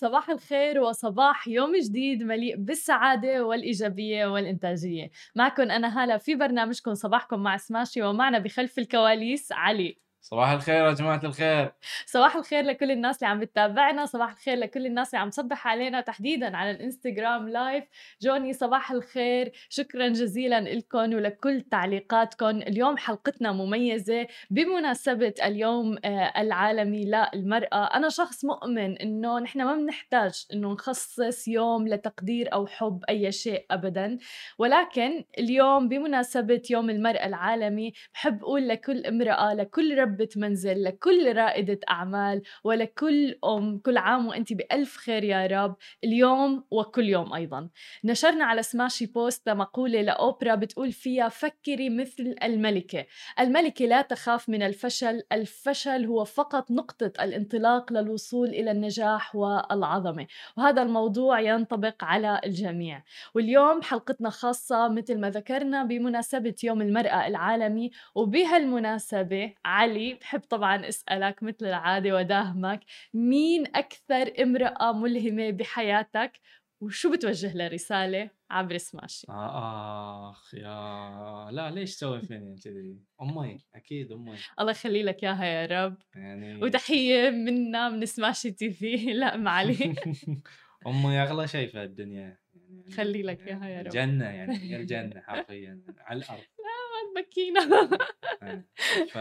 صباح الخير وصباح يوم جديد مليء بالسعادة والإيجابية والإنتاجية. معكم أنا هالة في برنامجكم صباحكم مع سماشي ومعنا بخلف الكواليس علي. صباح الخير يا جماعة الخير. صباح الخير لكل الناس اللي عم بتتابعنا صباح الخير لكل الناس اللي عم تصبح علينا تحديدا على الإنستغرام لايف جوني صباح الخير. شكرا جزيلا لكم ولكل تعليقاتكم اليوم حلقتنا مميزة بمناسبة اليوم آه، العالمي للمرأة. أنا شخص مؤمن إنه نحن ما بنحتاج إنه نخصص يوم لتقدير أو حب أي شيء أبدا. ولكن اليوم بمناسبة يوم المرأة العالمي بحب أقول لكل امرأة لكل رب ربة منزل لكل رائدة أعمال ولكل أم كل عام وأنت بألف خير يا رب اليوم وكل يوم أيضا. نشرنا على سماشي بوست مقولة لأوبرا بتقول فيها فكري مثل الملكة. الملكة لا تخاف من الفشل الفشل هو فقط نقطة الانطلاق للوصول إلى النجاح والعظمة. وهذا الموضوع ينطبق على الجميع. واليوم حلقتنا خاصة مثل ما ذكرنا بمناسبة يوم المرأة العالمي وبهالمناسبة علي بحب طبعا أسألك مثل العادة وداهمك مين أكثر امرأة ملهمة بحياتك؟ وشو بتوجه لها رساله عبر سماشي؟ آه آخ يا لا ليش تسوي فيني كذي؟ أمي أكيد أمي. الله يخلي لك إياها يا رب. يعني وتحية منا من سماشي تي في. لا معلي أمي أغلى شيء في الدنيا. يعني خلي لك إياها يا رب. جنة يعني هي الجنة حرفيا على الأرض. بكينا ف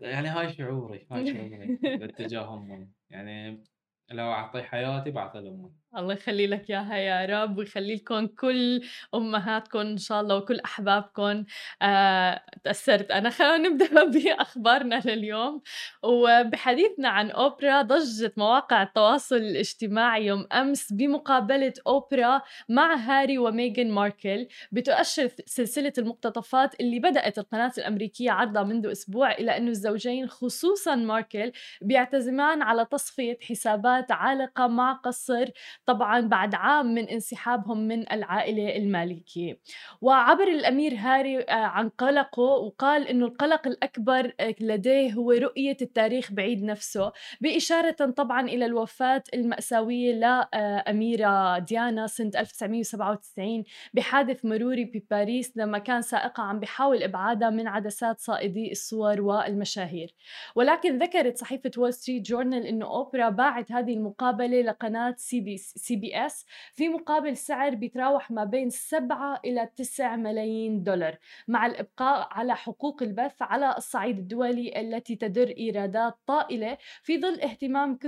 يعني هاي شعوري هاي شعوري باتجاههم يعني لو أعطي حياتي بعطي لأمي. الله يخلي لك إياها يا رب ويخلي لكم كل أمهاتكم إن شاء الله وكل أحبابكم. آه، تأثرت. أنا خلينا نبدأ بأخبارنا لليوم. وبحديثنا عن أوبرا ضجت مواقع التواصل الاجتماعي يوم أمس بمقابلة أوبرا مع هاري وميغان ماركل بتؤشر سلسلة المقتطفات اللي بدأت القناة الأمريكية عرضها منذ أسبوع إلى انه الزوجين خصوصا ماركل بيعتزمان على تصفية حسابات عالقة مع قصر طبعا بعد عام من انسحابهم من العائلة المالكية. وعبر الأمير هاري آه، عن قلقه وقال أنه القلق الأكبر آه، لديه هو رؤية التاريخ بعيد نفسه بإشارة طبعا إلى الوفاة المأساوية لأميرة ديانا سنة 1997 بحادث مروري بباريس لما كان سائقها عم بيحاول إبعادها من عدسات صائدي الصور والمشاهير. ولكن ذكرت صحيفة وول ستريت جورنال أنه أوبرا باعت هذه المقابلة لقناة سي بي سي بي إس في مقابل سعر بيتراوح ما بين 7 إلى 9 ملايين دولار مع الإبقاء على حقوق البث على الصعيد الدولي التي تدر إيرادات طائلة في ظل اهتمام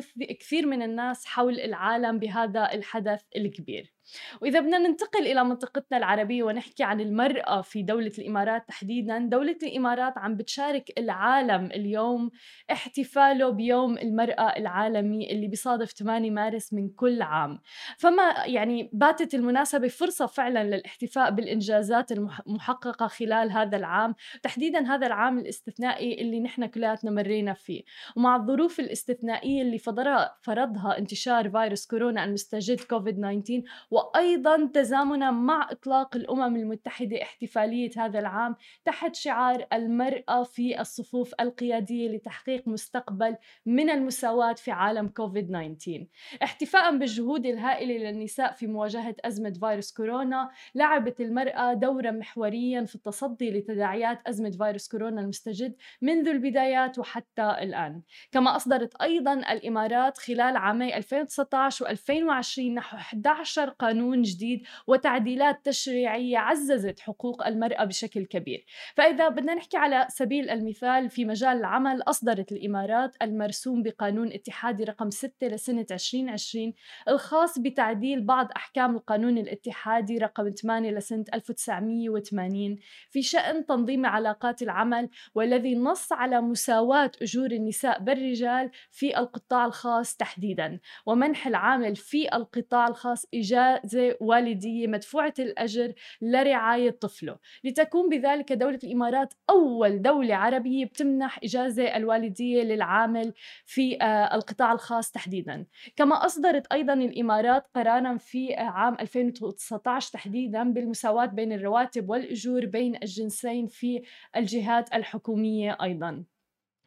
كثير من الناس حول العالم بهذا الحدث الكبير. وإذا بدنا ننتقل إلى منطقتنا العربية ونحكي عن المرأة في دولة الإمارات تحديدا دولة الإمارات عم بتشارك العالم اليوم احتفاله بيوم المرأة العالمي اللي بيصادف 8 مارس من كل عام. فما يعني باتت المناسبة فرصة فعلا للاحتفاء بالإنجازات المحققة خلال هذا العام تحديدا هذا العام الاستثنائي اللي نحن كلياتنا مرينا فيه. ومع الظروف الاستثنائية اللي فرضها انتشار فيروس كورونا المستجد كوفيد 19 وأيضا تزامنا مع إطلاق الأمم المتحدة احتفالية هذا العام تحت شعار المرأة في الصفوف القيادية لتحقيق مستقبل من المساواة في عالم كوفيد 19 احتفاء بالجهود الهائلة للنساء في مواجهة أزمة فيروس كورونا لعبت المرأة دورا محوريا في التصدي لتداعيات أزمة فيروس كورونا المستجد منذ البدايات وحتى الآن. كما أصدرت أيضا الإمارات خلال عامي 2019 و2020 نحو 11 قانون قانون جديد وتعديلات تشريعية عززت حقوق المرأة بشكل كبير. فإذا بدنا نحكي على سبيل المثال في مجال العمل أصدرت الإمارات المرسوم بقانون اتحادي رقم 6 لسنة 2020 الخاص بتعديل بعض أحكام القانون الاتحادي رقم 8 لسنة 1980 في شأن تنظيم علاقات العمل والذي نص على مساواة أجور النساء بالرجال في القطاع الخاص تحديدا ومنح العامل في القطاع الخاص إجازة إجازة والدية مدفوعة الأجر لرعاية طفله. لتكون بذلك دولة الإمارات أول دولة عربية بتمنح إجازة الوالدية للعامل في آه، القطاع الخاص تحديدا. كما أصدرت أيضا الإمارات قرارا في عام 2019 تحديدا بالمساواة بين الرواتب والأجور بين الجنسين في الجهات الحكومية أيضا.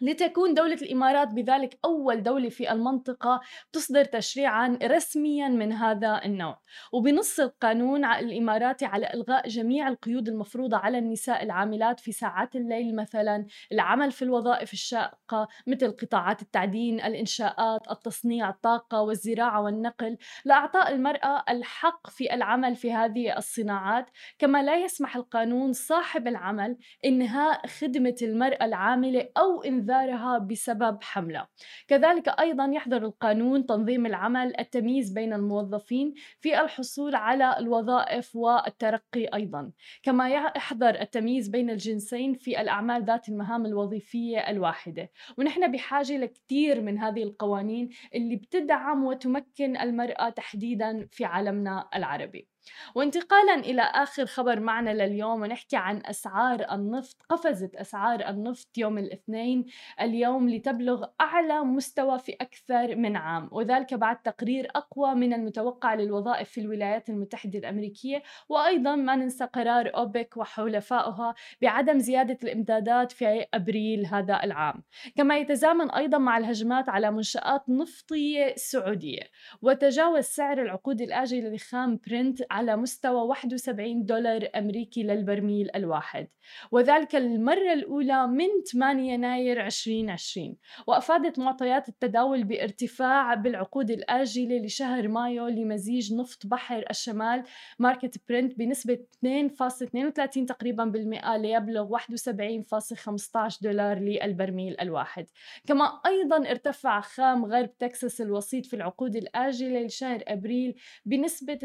لتكون دولة الإمارات بذلك أول دولة في المنطقة تصدر تشريعا رسميا من هذا النوع. وبنص القانون الإماراتي على إلغاء جميع القيود المفروضة على النساء العاملات في ساعات الليل مثلا العمل في الوظائف الشاقة مثل قطاعات التعدين الإنشاءات التصنيع الطاقة والزراعة والنقل. لإعطاء المرأة الحق في العمل في هذه الصناعات. كما لا يسمح القانون صاحب العمل إنهاء خدمة المرأة العاملة أو إنذار إنذارها بسبب حملة. كذلك أيضا يحظر القانون تنظيم العمل التمييز بين الموظفين في الحصول على الوظائف والترقي أيضا. كما يحظر التمييز بين الجنسين في الأعمال ذات المهام الوظيفية الواحدة. ونحن بحاجة لكثير من هذه القوانين اللي بتدعم وتمكن المرأة تحديدا في عالمنا العربي. وانتقالا إلى آخر خبر معنا لليوم ونحكي عن أسعار النفط قفزت أسعار النفط يوم الاثنين اليوم لتبلغ أعلى مستوى في أكثر من عام. وذلك بعد تقرير أقوى من المتوقع للوظائف في الولايات المتحدة الأمريكية وأيضا ما ننسى قرار أوبك وحلفائها بعدم زيادة الإمدادات في أبريل هذا العام. كما يتزامن أيضا مع الهجمات على منشآت نفطية سعودية. وتجاوز سعر العقود الآجلة لخام برنت على مستوى 71 دولار أمريكي للبرميل الواحد. وذلك المرة الأولى من 8 يناير 2020 وأفادت معطيات التداول بارتفاع بالعقود الآجلة لشهر مايو لمزيج نفط بحر الشمال ماركة برنت بنسبة 2.32 تقريبا بالمئة ليبلغ 71.15 دولار للبرميل الواحد. كما أيضا ارتفع خام غرب تكساس الوسيط في العقود الآجلة لشهر أبريل بنسبة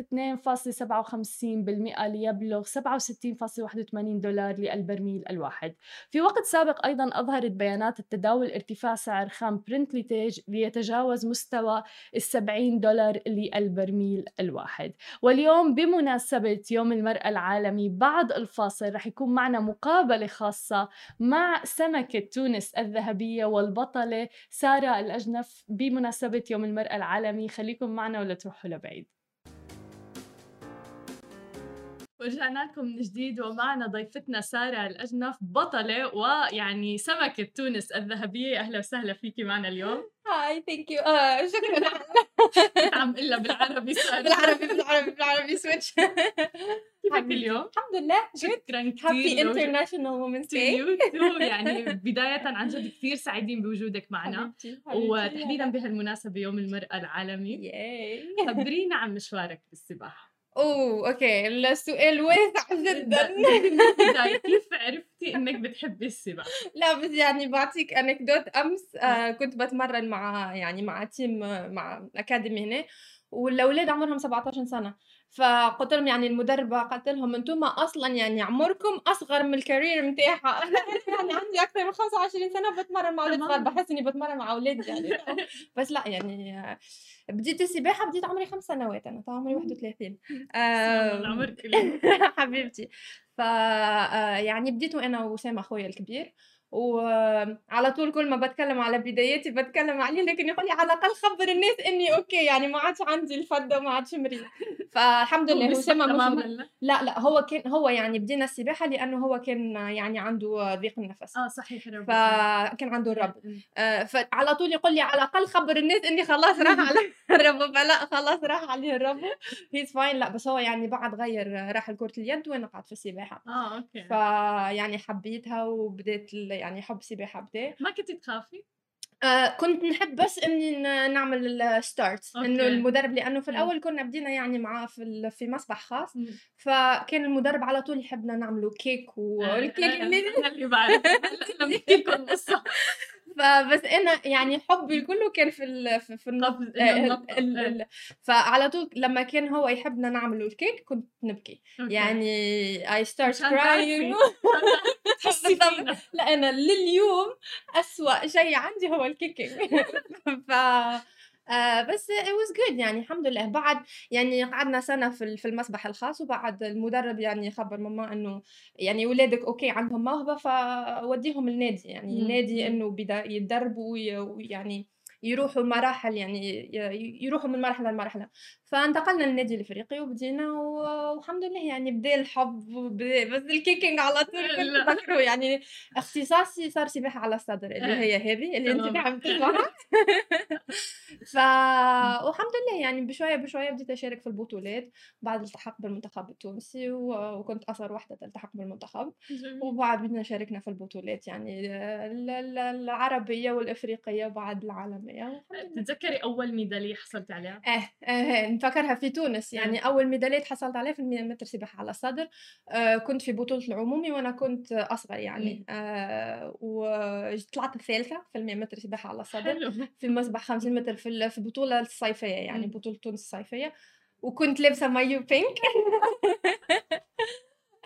2.57% ليبلغ 67.81 دولار للبرميل الواحد. في وقت سابق أيضا أظهرت بيانات التداول ارتفاع سعر خام برنت ليتجاوز مستوى ال 70 دولار للبرميل الواحد. واليوم بمناسبة يوم المرأة العالمي بعد الفاصل رح يكون معنا مقابلة خاصة مع سمكة تونس الذهبية والبطلة سارة الأجنف بمناسبة يوم المرأة العالمي. خليكم معنا ولا تروحوا لبعيد. ورجعنا لكم من جديد ومعنا ضيفتنا سارة الأجنف بطلة ويعني سمكة تونس الذهبية. أهلا وسهلا فيكي معنا اليوم. hi thank you آه شكرا. عم إلا بالعربي سارة بالعربي بالعربي بالعربي switch كيفك اليوم؟ الحمد لله. شكرا كثير happy International Women's Day يعني بداية عن جد كثير سعيدين بوجودك معنا. وتحديدا بهالمناسبة يوم المرأة العالمي. خبرينا عن مشوارك بالسباحة. أوه okay. السؤال واسع جدا. كيف عرفتي إنك بتحبي السباحة؟ لا بس يعني بعطيك anecdote أمس آه كنت بتمرن مع يعني مع team مع academy هنا والاولاد عمرهم 17 سنة. فقلت لهم يعني المدربة قلت لهم أنتم أصلا يعني عمركم أصغر من ال career متاعها. يعني عندي أكثر من 25 سنة بتمرن مع أولاد صغار بحس إني بتمرن مع أولاد يعني. بس لا يعني بديت السباحة بديت عمري خمس سنوات أنا عمري 31 العمر كله حبيبتي. ف آه، يعني بديت وأنا وسام أخويا الكبير. وعلى طول كل ما بتكلم على بداياتي بتكلم عليه لكن يقول لي على الأقل خبر الناس إني okay يعني ما عادش عندي الفده وما عادش مريض. فالحمد لله اسامه مش لا؟ لا هو كان هو يعني بدينا السباحة لأنه هو كان يعني عنده ضيق النفس. آه صحيح فكان عنده الربو آه فعلى طول يقول لي على الأقل خبر الناس إني خلاص راح على الربو. فلا خلاص راح عليه الربو. he's fine لا بس هو يعني بعد غير راح لكرة اليد وأنا قعدت في السباحة. آه okay. فيعني حبيتها وبديت يعني حب سباحه بدا ما كنت تخافي؟ آه كنت نحب بس إني نعمل ال start إنه المدرب لأنه في الأول كنا بدينا يعني معاه في في مسبح خاص فكان المدرب على طول يحبنا نعملوا kick وال kick اللي بعرف فبس أنا يعني حبي كله كان في ال في, في النط آه، فعلى طول لما كان هو يحبنا نعمل ال kick كنت نبكي. يعني I start crying لا أنا لليوم أسوأ شيء عندي هو ال kicking. ف آه بس it was good يعني الحمد لله. بعد يعني قعدنا سنة في في المسبح الخاص وبعد المدرب يعني خبر ماما إنه يعني ولادك okay عندهم موهبة فوديهم النادي. يعني النادي إنه بدا يتدربوا ويعني يروحوا مراحل يعني يروحوا من مرحله لمرحله فانتقلنا للنادي الإفريقي وبدينا والحمد لله يعني بدأ الحب بس الكيكينج على طول. بكره يعني اختصاصي صار سباحه على الصدر اللي هي هذه اللي أنت تسمعها ف والحمد لله يعني بشوية بشوية بديت أشارك في البطولات. بعد التحق بالمنتخب التونسي وكنت اصغر واحدة تلتحق بالمنتخب. وبعد بدنا شاركنا في البطولات يعني ال- ال- العربية والإفريقية وبعد العالميه لله. بتتذكري أول ميدالية حصلتي عليها؟ آه آه نفكرها في تونس يعني. أول ميدالية حصلت عليها في المية متر سباحة على الصدر. آه كنت في بطولة العمومي وأنا كنت أصغر يعني. آه وطلعت الثالثة في المية متر سباحة على الصدر. حلو. في مسبح 50 متر في في البطوله الصيفية يعني مم. بطولة تونس الصيفية. وكنت لابسة مايو بينك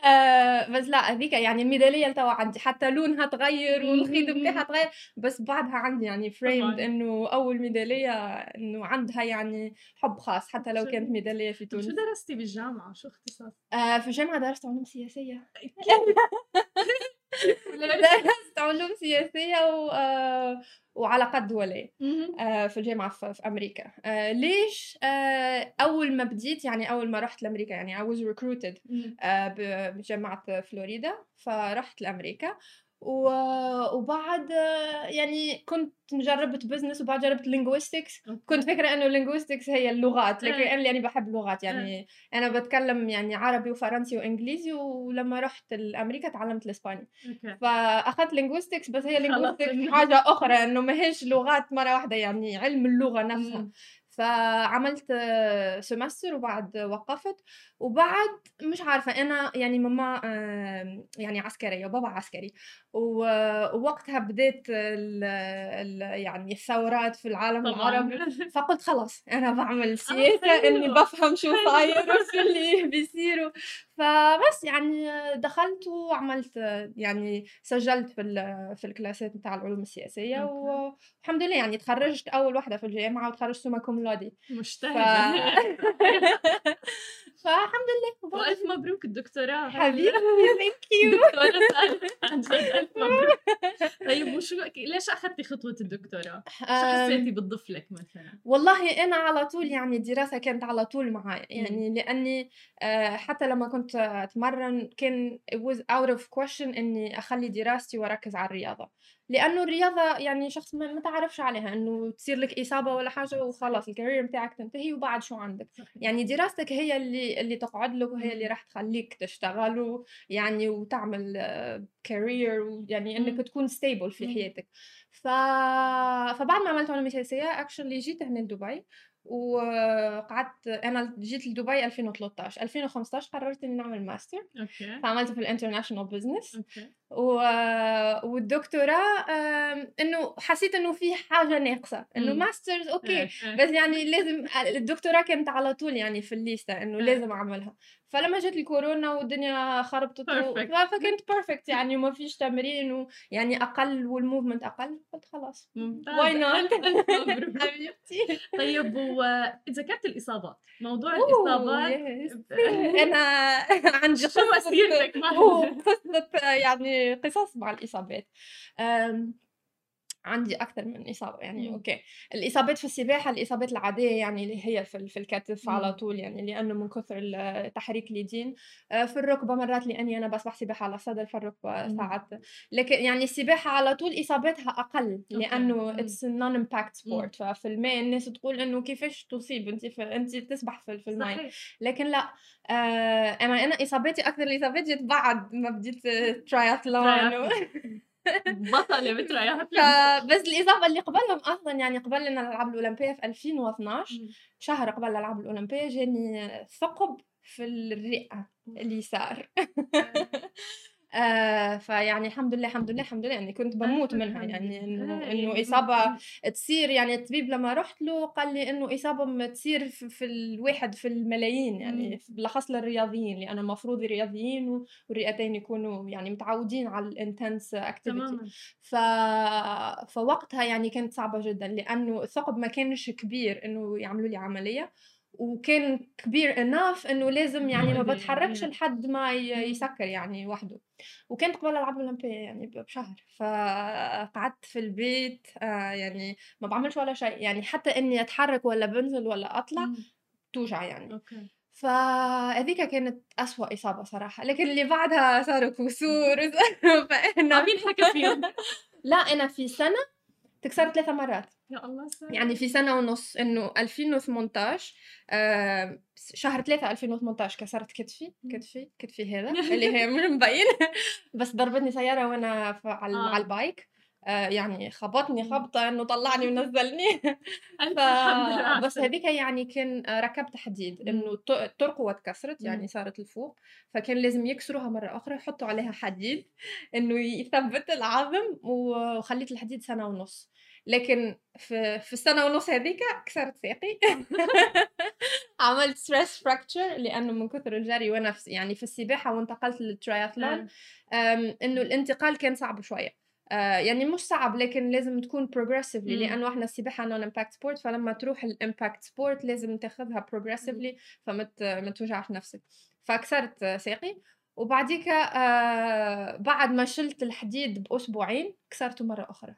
آه بس لا هذيك يعني الميداليه توا عندي حتى لونها تغير والخيط. بتاعها تغير بس بعدها عندي يعني فريمد. إنه أول ميدالية إنه عندها يعني حب خاص حتى لو كانت. ميدالية في شو تونس درستي بالجامعة؟ شو اختصاص؟ آه في الجامعة درست علوم سياسية درست علوم سياسية و آه وعلاقات دوليه مهم. آه، في الجامعة في, أمريكا. آه، ليش أول ما بديت يعني أول ما رحت لأمريكا يعني I was recruited بجامعة فلوريدا فرحت لأمريكا. وبعد يعني كنت جربت business وبعد جربت okay. كنت فكرة إنه linguistics هي اللغات. لكن إيه. أنا يعني بحب اللغات يعني أنا بتكلم يعني عربي وفرنسي وإنجليزي ولما رحت لأمريكا تعلمت الإسباني. فأخذت linguistics بس هي linguistics حاجة أخرى إنه ما هيش لغات مرة واحدة يعني علم اللغة نفسها. فعملت semester وبعد وقفت وبعد مش عارفة أنا يعني ماما يعني عسكرية وبابا عسكري ووقتها بديت ال ال يعني الثورات في العالم طبعا العربي فقلت خلاص أنا بعمل سياسة. إني بفهم شو. صاير وشو اللي بيصيروا فبس يعني دخلت وعملت يعني سجلت في في الكلاسات بتاع العلوم السياسية okay. والحمد لله يعني تخرجت أول واحدة في الجامعة وتخرجت summa cum laude ف... فالحمد لله وألف مبروك الدكتوراه حبيبي thank you دكتورة عن جد ألف مبروك. طيب وشو ليش أخذتي خطوة الدكتوراه؟ شو حسيتي بتضيف لك مثلا؟ والله أنا على طول يعني الدراسة كانت على طول معي يعني لأني آه، حتى لما كنت أتمرن كان it was out of question إني أخلي دراستي وأركز على الرياضة. لأنه الرياضة يعني شخص ما تعرفش عليها إنه تصير لك إصابة ولا حاجة وخلاص الكارير بتاعك تنتهي وبعد شو عندك. يعني دراستك هي اللي اللي تقعد لك وهي اللي راح تخليك تشتغل ويعني وتعمل career يعني مم. انك تكون stable في. حياتك ف... فبعد ما عملت علوم سياسية actually جيت هنا لدبي وقعدت أنا جيت لدبي 2013 2015 قررت إني نعمل master okay فعملت في ال international business okay و... والدكتوراه إنه حسيت إنه في حاجة ناقصة إنه. master's okay. بس يعني لازم الدكتوراه كانت على طول يعني في الليستة إنه آه. لازم أعملها فلما جت الكورونا والدنيا خربطت فكنت perfect يعني وما فيش تمرين ويعني أقل وال movement أقل قلت خلاص. مبروك حبيبتي. طيب وذكرت الإصابات. موضوع yes. أنا عندي شو مسيرتك؟ يعني قصص مع الإصابات. أم، عندي أكثر من إصابة يعني مم. okay الإصابات في السباحة الإصابات العادية يعني اللي هي في في الكتف مم. على طول يعني لأنه من كثر تحريك اليدين أه، في الركبة مرات لأني أنا بسبح سباحة على الصدر في الركبة مم. ساعات لكن يعني السباحة على طول إصابتها أقل لأنه مم. it's non impact. sport ففي الماء الناس تقول إنه كيفاش تصيب أنت في أنت تسبح في في الماء لكن لا آه أنا أنا إصاباتي أكثر الاصابات جت بعد ما بديت ترايثلون و... بطلة بتريحت فبس الاصابه اللي قبلهم أصلا يعني قبل ان الألعاب الأولمبية في 2012 شهر قبل الألعاب الأولمبية جاني ثقب في الرئة اليسار. آه فيعني الحمد لله الحمد لله الحمد لله. يعني كنت بموت منها. يعني إنه إنه إصابة تصير يعني الطبيب لما رحت له قال لي إنه إصابة تصير في, في الواحد في الملايين. يعني بالأخص للرياضيين لأن المفروض الرياضيين والرئتين يكونوا يعني متعودين على ال intense activity ف... فوقتها يعني كانت صعبة جدا لأنه الثقب ما كانش كبير إنه يعملوا لي عملية. وكان كبير اناف إنه لازم يعني ما بتحركش يعني. لحد ما. يسكر يعني وحده. وكانت قبل ألعاب الاولمبيه يعني بشهر. فقعدت في البيت آه يعني ما بعملش ولا شيء. يعني حتى إني أتحرك ولا بنزل ولا أطلع. توجع يعني. أوكي. فهذيك كانت أسوأ إصابة صراحة. لكن اللي بعدها صاروا كسور فأنا عم ينحكى فيهم. لا أنا في سنة تكسرت ثلاثة مرات. يا الله سلام. يعني في سنة ونص إنه 2018 آه، شهر 3 2018 كسرت كتفي. كتفي كتفي هذا اللي هي مش مبين بس ضربتني سيارة وأنا ف- على آه. على البايك آه، يعني خبطني مم. خبطة إنه طلعني ونزلني ف... بس. هذيك يعني كان ركبت حديد. إنه الط- الترقوة اتكسرت. يعني صارت لفوق فكان لازم يكسروها مرة أخرى يحطوا عليها حديد إنه يثبت العظم وخليت الحديد سنة ونص لكن في في السنة ونص هذيك كسرت ساقي. عملت stress fracture لأنه من كثر الجري وأنا في- يعني في السباحة وانتقلت للترياثلون آه. أم، إنه الانتقال كان صعب شوية. آه، يعني مش صعب لكن لازم تكون progressively مم. لأنه إحنا السباحة non impact sport فلما تروح ال impact sport لازم تاخذها progressively فما ت- ما توجعش نفسك. فكسرت ساقي. وبعديك آه بعد ما شلت الحديد بأسبوعين كسرته مرة أخرى.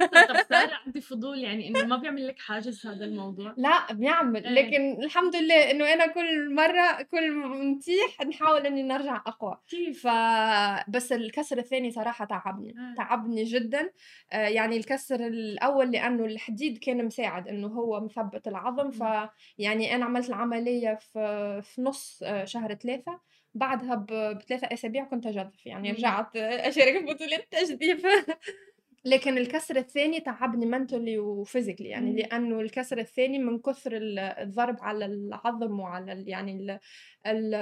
طب سارة عندي فضول يعني إنه ما بيعمل لك حاجز هذا الموضوع لا بيعمل إيه. لكن الحمد لله إنه أنا كل مرة كل ما نتيح نحاول إني نرجع أقوى كيف؟ فبس الكسر الثاني صراحة تعبني آه. تعبني جدا آه، يعني الكسر الأول لأنه الحديد كان مساعد إنه هو مثبت العظم مم. فيعني أنا عملت العملية في في نص آه، شهر ثلاثة بعدها بثلاثة أسابيع كنت أجدف يعني. رجعت آه، أشارك في بطولات تجديف لكن الكسر الثاني تعبني mentally و physically يعني مم. لأنه الكسر الثاني من كثر ال- الضرب على العظم وعلى ال- يعني ال ال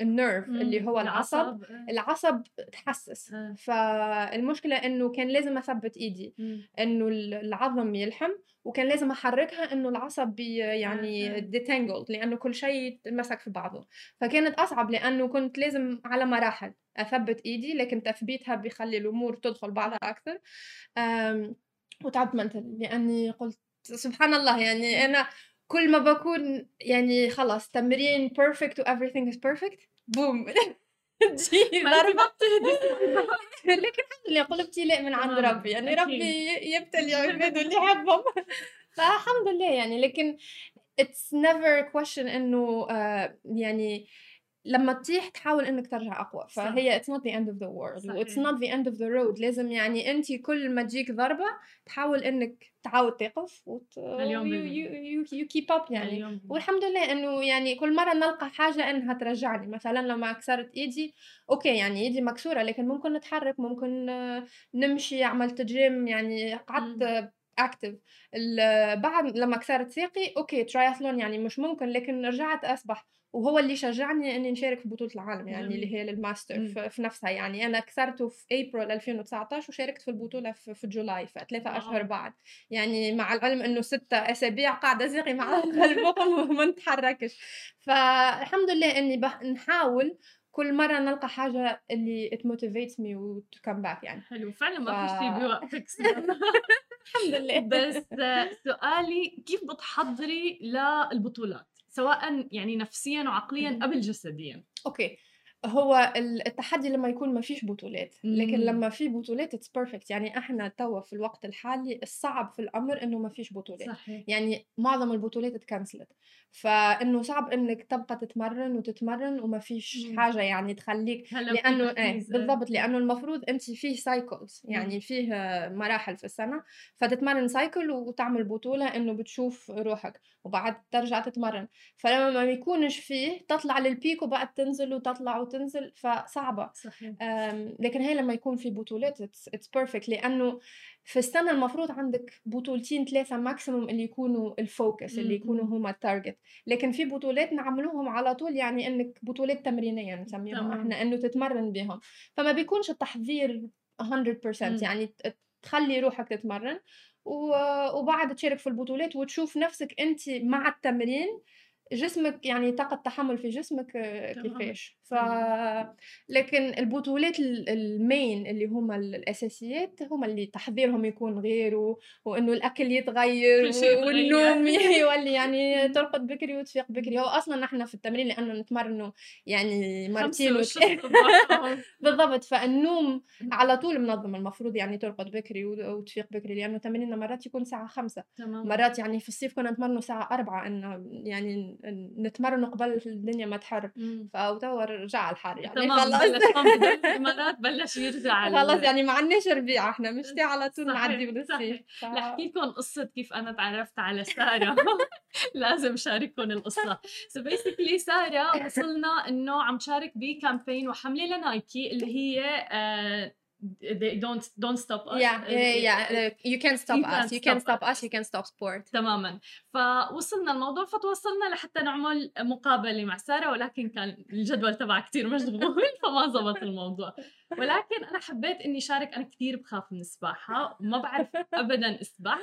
ال nerve اللي هو العصب العصب آه. العصب تحسس آه. فالمشكلة إنه كان لازم أثبت إيدي مم. إنه ال- العظم يلحم وكان لازم أحركها إنه العصب آه. يعني ديتانجلد لأنه كل شيء مسك في بعضه فكانت أصعب لأنه كنت لازم على مراحل أثبت إيدي لكن تثبيتها بيخلي الأمور تدخل بعضها أكثر. وتعبت منتل لأني قلت سبحان الله يعني أنا كل ما بكون يعني خلاص تمرين perfect و everything is perfect بوم تجي ضربة. لكن الحمد لله قل ابتلاء من عند ربي يعني. ربي يبتلي عباده اللي يحبهم. فالحمد لله يعني لكن it's never question إنه آه يعني لما تطيح تحاول إنك ترجع أقوى. فهي it's not the end of the world. و it's صحيح. not the end of the road. لازم يعني انت كل ما تجيك ضربة تحاول إنك تعاود تقف وت... you, you keep up يعني. اليوم والحمد لله إنه يعني كل مرة نلقى حاجة إنها ترجعني. مثلا لما كسرت إيدي أوكي يعني إيدي مكسورة لكن ممكن نتحرك ممكن آه، نمشي عملت جيم يعني قعدت اكتف بعد لما كسرت ساقي okay triathlon يعني مش ممكن لكن رجعت اسبح وهو اللي شجعني إني نشارك في بطولة العالم يعني جميل. اللي هي للماستر مم. في, في نفسها يعني أنا كسرته في ابريل 2019 وشاركت في البطولة في, في July في ثلاثة wow. أشهر بعد يعني مع العلم إنه ستة أسابيع قاعدة ساقي مع قلبهم وما نتحركش فالحمد لله إني. نحاول كل مرة نلقى حاجة اللي it motivates me و to come back يعني حلو فعلا ما في ف- شيء بيوقفك سارة. الحمد لله. بس سؤالي كيف بتحضري للبطولات؟ سواء يعني نفسيا وعقليا. قبل جسديا okay. هو ال- التحدي لما يكون ما فيش بطولات لكن. لما في بطولات it's perfect يعني إحنا توا في الوقت الحالي الصعب في الأمر إنه ما فيش بطولات صحيح يعني معظم البطولات ات cancel ت فإنه صعب إنك تبقى تتمرن وتتمرن وما فيش مم. حاجة يعني تخليك لأنه إيه آه. بالضبط لأنه المفروض انت فيه cycles يعني فيه مراحل في السنة فتتمرن cycle وتعمل بطولة إنه بتشوف روحك وبعد ترجع تتمرن فلما ما يكونش فيه تطلع لل peak وبعد تنزل وتطلع وتنزل فصعبة صحيح لكن هي لما يكون في بطولات it's perfect لأنه في السنة المفروض عندك بطولتين ثلاثة maximum اللي يكونوا ال focus اللي. يكونوا هما ال target لكن في بطولات نعملوهم على طول يعني إنك بطولات تمرينية نسميهم. إحنا إنه تتمرن بهم فما بيكونش التحضير 100% مم. يعني تخلي روحك تتمرن وبعد تشارك في البطولات وتشوف نفسك أنت مع التمرين جسمك يعني طاقة تحمل في جسمك آه،. كيفاش ف لكن البطولات ال المين اللي هُم ال الأساسيات هُم اللي تحضيرهم يكون غير و وإنه الأكل يتغيّر والنوم. يولي يعني. ترقد بكري وتفيق بكري، هو أصلًا نحن في التمرين لإنه نتمرنوا يعني مرتين 5 وت والشُّط صباحًا. بالضبط، فالنوم. على طول منظّم، المفروض يعني ترقد بكري وتفيق بكري، لإنه تمريننا مرات يكون الساعة 5 تمامًا. مرات يعني في الصيف كنا نتمرنوا الساعة 16:00 إنه يعني نتمرنوا قبل الدنيا ما تحر، إمم. رجع الحر يعني تمام بدولة الإمارات بلّش يرجع ال خلاص يعني ما عندناش ربيع إحنا مشتي على طول نعدّي من الصيف صحيح. ف لاحكي لكم قصة كيف أنا تعرّفت على سارة لازم شارككم القصة. So basically سارة وصلنا إنه عم تشارك بcampaign وحملة لنايكي اللي هي آآ they don't don't stop us yeah yeah yeah you can't stop You us can't you can't stop stop us you can't stop sport تمامًا. فوصلنا الموضوع فتوصلنا لحتى نعمل مقابلة مع سارة ولكن كان الجدول تبعها كتير مشغول فما زبط الموضوع. ولكن أنا حبيت إني شارك أنا كتير باخاف من السباحة وما باعرف أبدًا أسبح.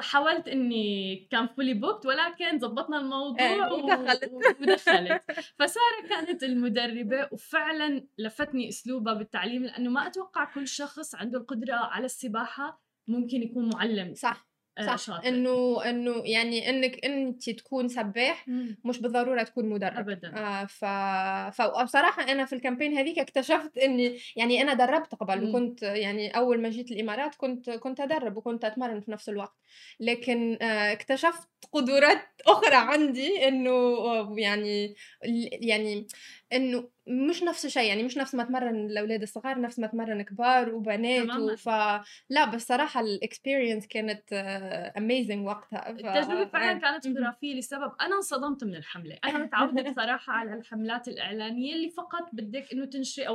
حاولت إني كان fully booked ولكن زبطنا إيه الموضوع و ودخلت. ودخلت. فسارة كانت المدربة وفعلًا لفتني أسلوبها بالتعليم لإنه ما أتوقع كل شخص عنده القدرة على السباحة ممكن يكون معلم. صح. صح شاطر. إنه إنه يعني إنِّك أنتِ تكون سباح. مش بالضرورة تكون مدرب أبدًا. آآ ف فبصراحة أنا في الcampaign هاذيك اكتشفت إني يعني أنا درّبت قبل. وكنت يعني أول ما جيت الإمارات كنت كنت أدرّب وكنت أتمرن في نفس الوقت، لكن آآ اكتشفت قدرات أخرى عندي إنه يعني ال يعني إنه مش نفس الشي، يعني مش نفس ما أتمرن الأولاد الصغار نفس ما أتمرن كبار وبنات. وف لأ بصراحة الexperience كانت amazing وقتها ف التجربة فعلًا إيه. كانت اهم. خرافية لسبب أنا انصدمت من الحملة، أنا متعودة بصراحة على الحملات الإعلانية اللي فقط بدِّك إنه تنشري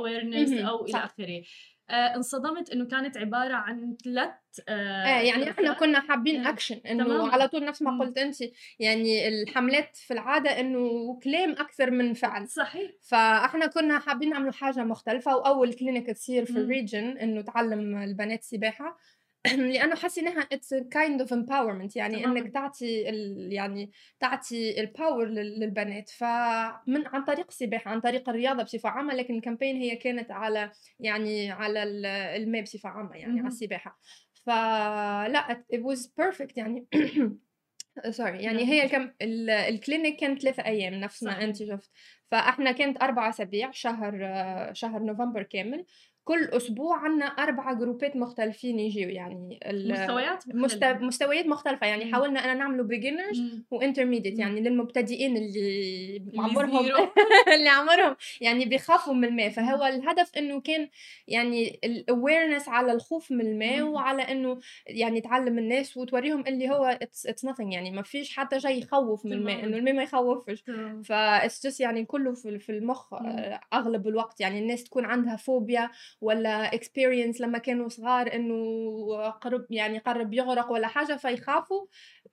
إلى صح. آخره. آآ انصدمت إنه كانت عبارة عن 3 إيه آآ يعني جلسات كنا حابين action إنه تمامًا. على طول نفس ما. قُلتِ أنتِ، يعني الحملات في العادة إنه كلام أكثر من فعل، صحيح. فإحنا كنا حابين نعملوا حاجة مختلفة وأول clinic تصير في. الregion إنه تعلّم البنات سباحة لإنه حسيناها it's a kind of empowerment يعني تمامًا. إنِّك تعطي ال يعني تعطي لل للبنات، فمن عن طريق السباحة، عن طريق الرياضة بصفة عامة، لكن الcampaign هي كانت على يعني على ال الماء بصفة عامة يعني على اهم. السباحة. فلأ it was perfect يعني sorry يعني هي الكم ال الclinic كانت 3 أيام نفس ما. أنتِ شُفتِ، فإحنا كانت 4 أسابيع شهر شهر نوفمبر كامل، كل أسبوع عندنا 4 جروبات مختلفين ييجوا يعني مستويات مست مختلفة. مستويات مختلفة، يعني. حاولنا إننا نعملوا. وintermediate إمم. يعني للمبتدئين اللي عمرهم. اللي عمرهم يعني بيخافوا من الماء،. فهو الهدف إنه كان يعني الawareness على الخوف من الماء. وعلى إنه يعني تعلّم الناس وتورّيهم اللي هو it's nothing يعني ما فيش حتى شي يخوّف من الماء، تمامًا. الماء ما يخوّفش. just يعني كلّه في ال في المُخ. آآ أغلب الوقت، يعني الناس تكون عندها phobia والّا experience لمّا كانوا صغار إنه قرب يعني قرّب يغرق والّا حاجة فيخافوا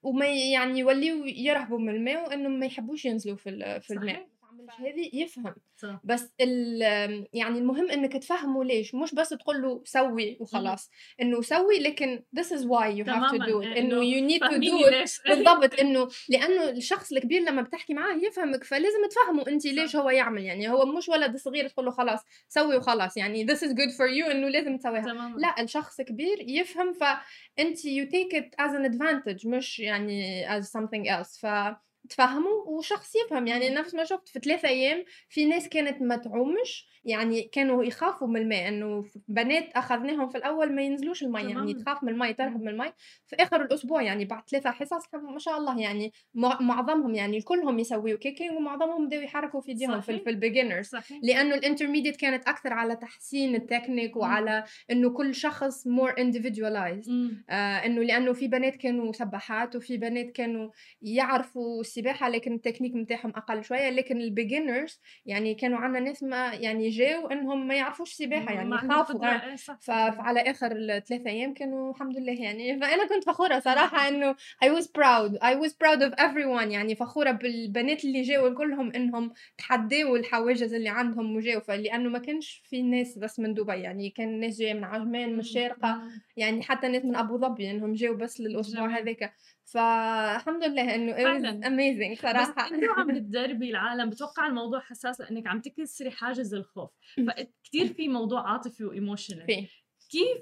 وما يعني يولّيوا يرهبوا من الماء وإنه ما يحبوش ينزلوا في في الماء. هذه يفهم، صح. بس ال يعني المهم إنِّك تفهّمه ليش، مش بس تقول له سوّي. وخلاص، إنه سوّي لكن this is why you have to do it. إنه you need to do it. بالضبط، إنه لإنه الشخص الكبير لمّا بتحكي معاه يفهمِك، فلازم تفهّمه أنتِ ليش. هو يعمل، يعني هو مش ولد صغير تقول له خلاص سوّي وخلاص، يعني this is good for you إنه لازم تسويها، تمامًا. لأ الشخص كبير يفهم. فأنتِ you take it as an advantage مش يعني as something else. ف تفهّمه وشخص يفهم، يعني. نفس ما شُفت في 3 أيام في ناس كانت ما تعومش، يعني كانوا يخافوا من الماء، إنه ف بنات أخذناهم في الأول ما ينزلوش المَيّة، يعني. تخاف من المَيّة، ترهب. من المَيّة، في آخر الأسبوع يعني بعد 3 حصص ما شاء الله يعني مع معظمهم يعني كلهم يسويوا kicking ومعظمهم بداوا يحركوا في إيديهم في. في صحيح. لإنه الintermediate كانت أكثر على تحسين التكنيك. وعلى إنه كل شخص more individualized إمم. آآ إنه لإنه في بنات كانوا سباحات وفي بنات كانوا يعرفوا السباحة لكن التكنيك متاعهم أقل شوية، لكن الbeginners يعني كانوا عندنا ناس ما يعني اللي إنهم ما يعرفوش سباحة يعني خافوا آه. إيه فعلى آخر الثلاثة أيام كانوا الحمد لله يعني فأنا كنت فخورة صراحة إنه I was proud I was proud of everyone يعني فخورة بالبنات اللي جاوا كلهم إنهم تحدوا الحواجز اللي عندهم وجاوا فلانه ما كانش في ناس بس من دبي يعني كان ناس جاية من عجمان من الشارقة. يعني حتى ناس من أبو ظبي إنهم جاوا بس للأسبوع. هذاك فالحمد لله إنه it فعلاً. amazing بس صراحة. أنتوا عم بتدربي العالم بتوقع الموضوع حساس لانك عم تكسري حاجز الخوف. فكتير في موضوع عاطفي و emotional كيف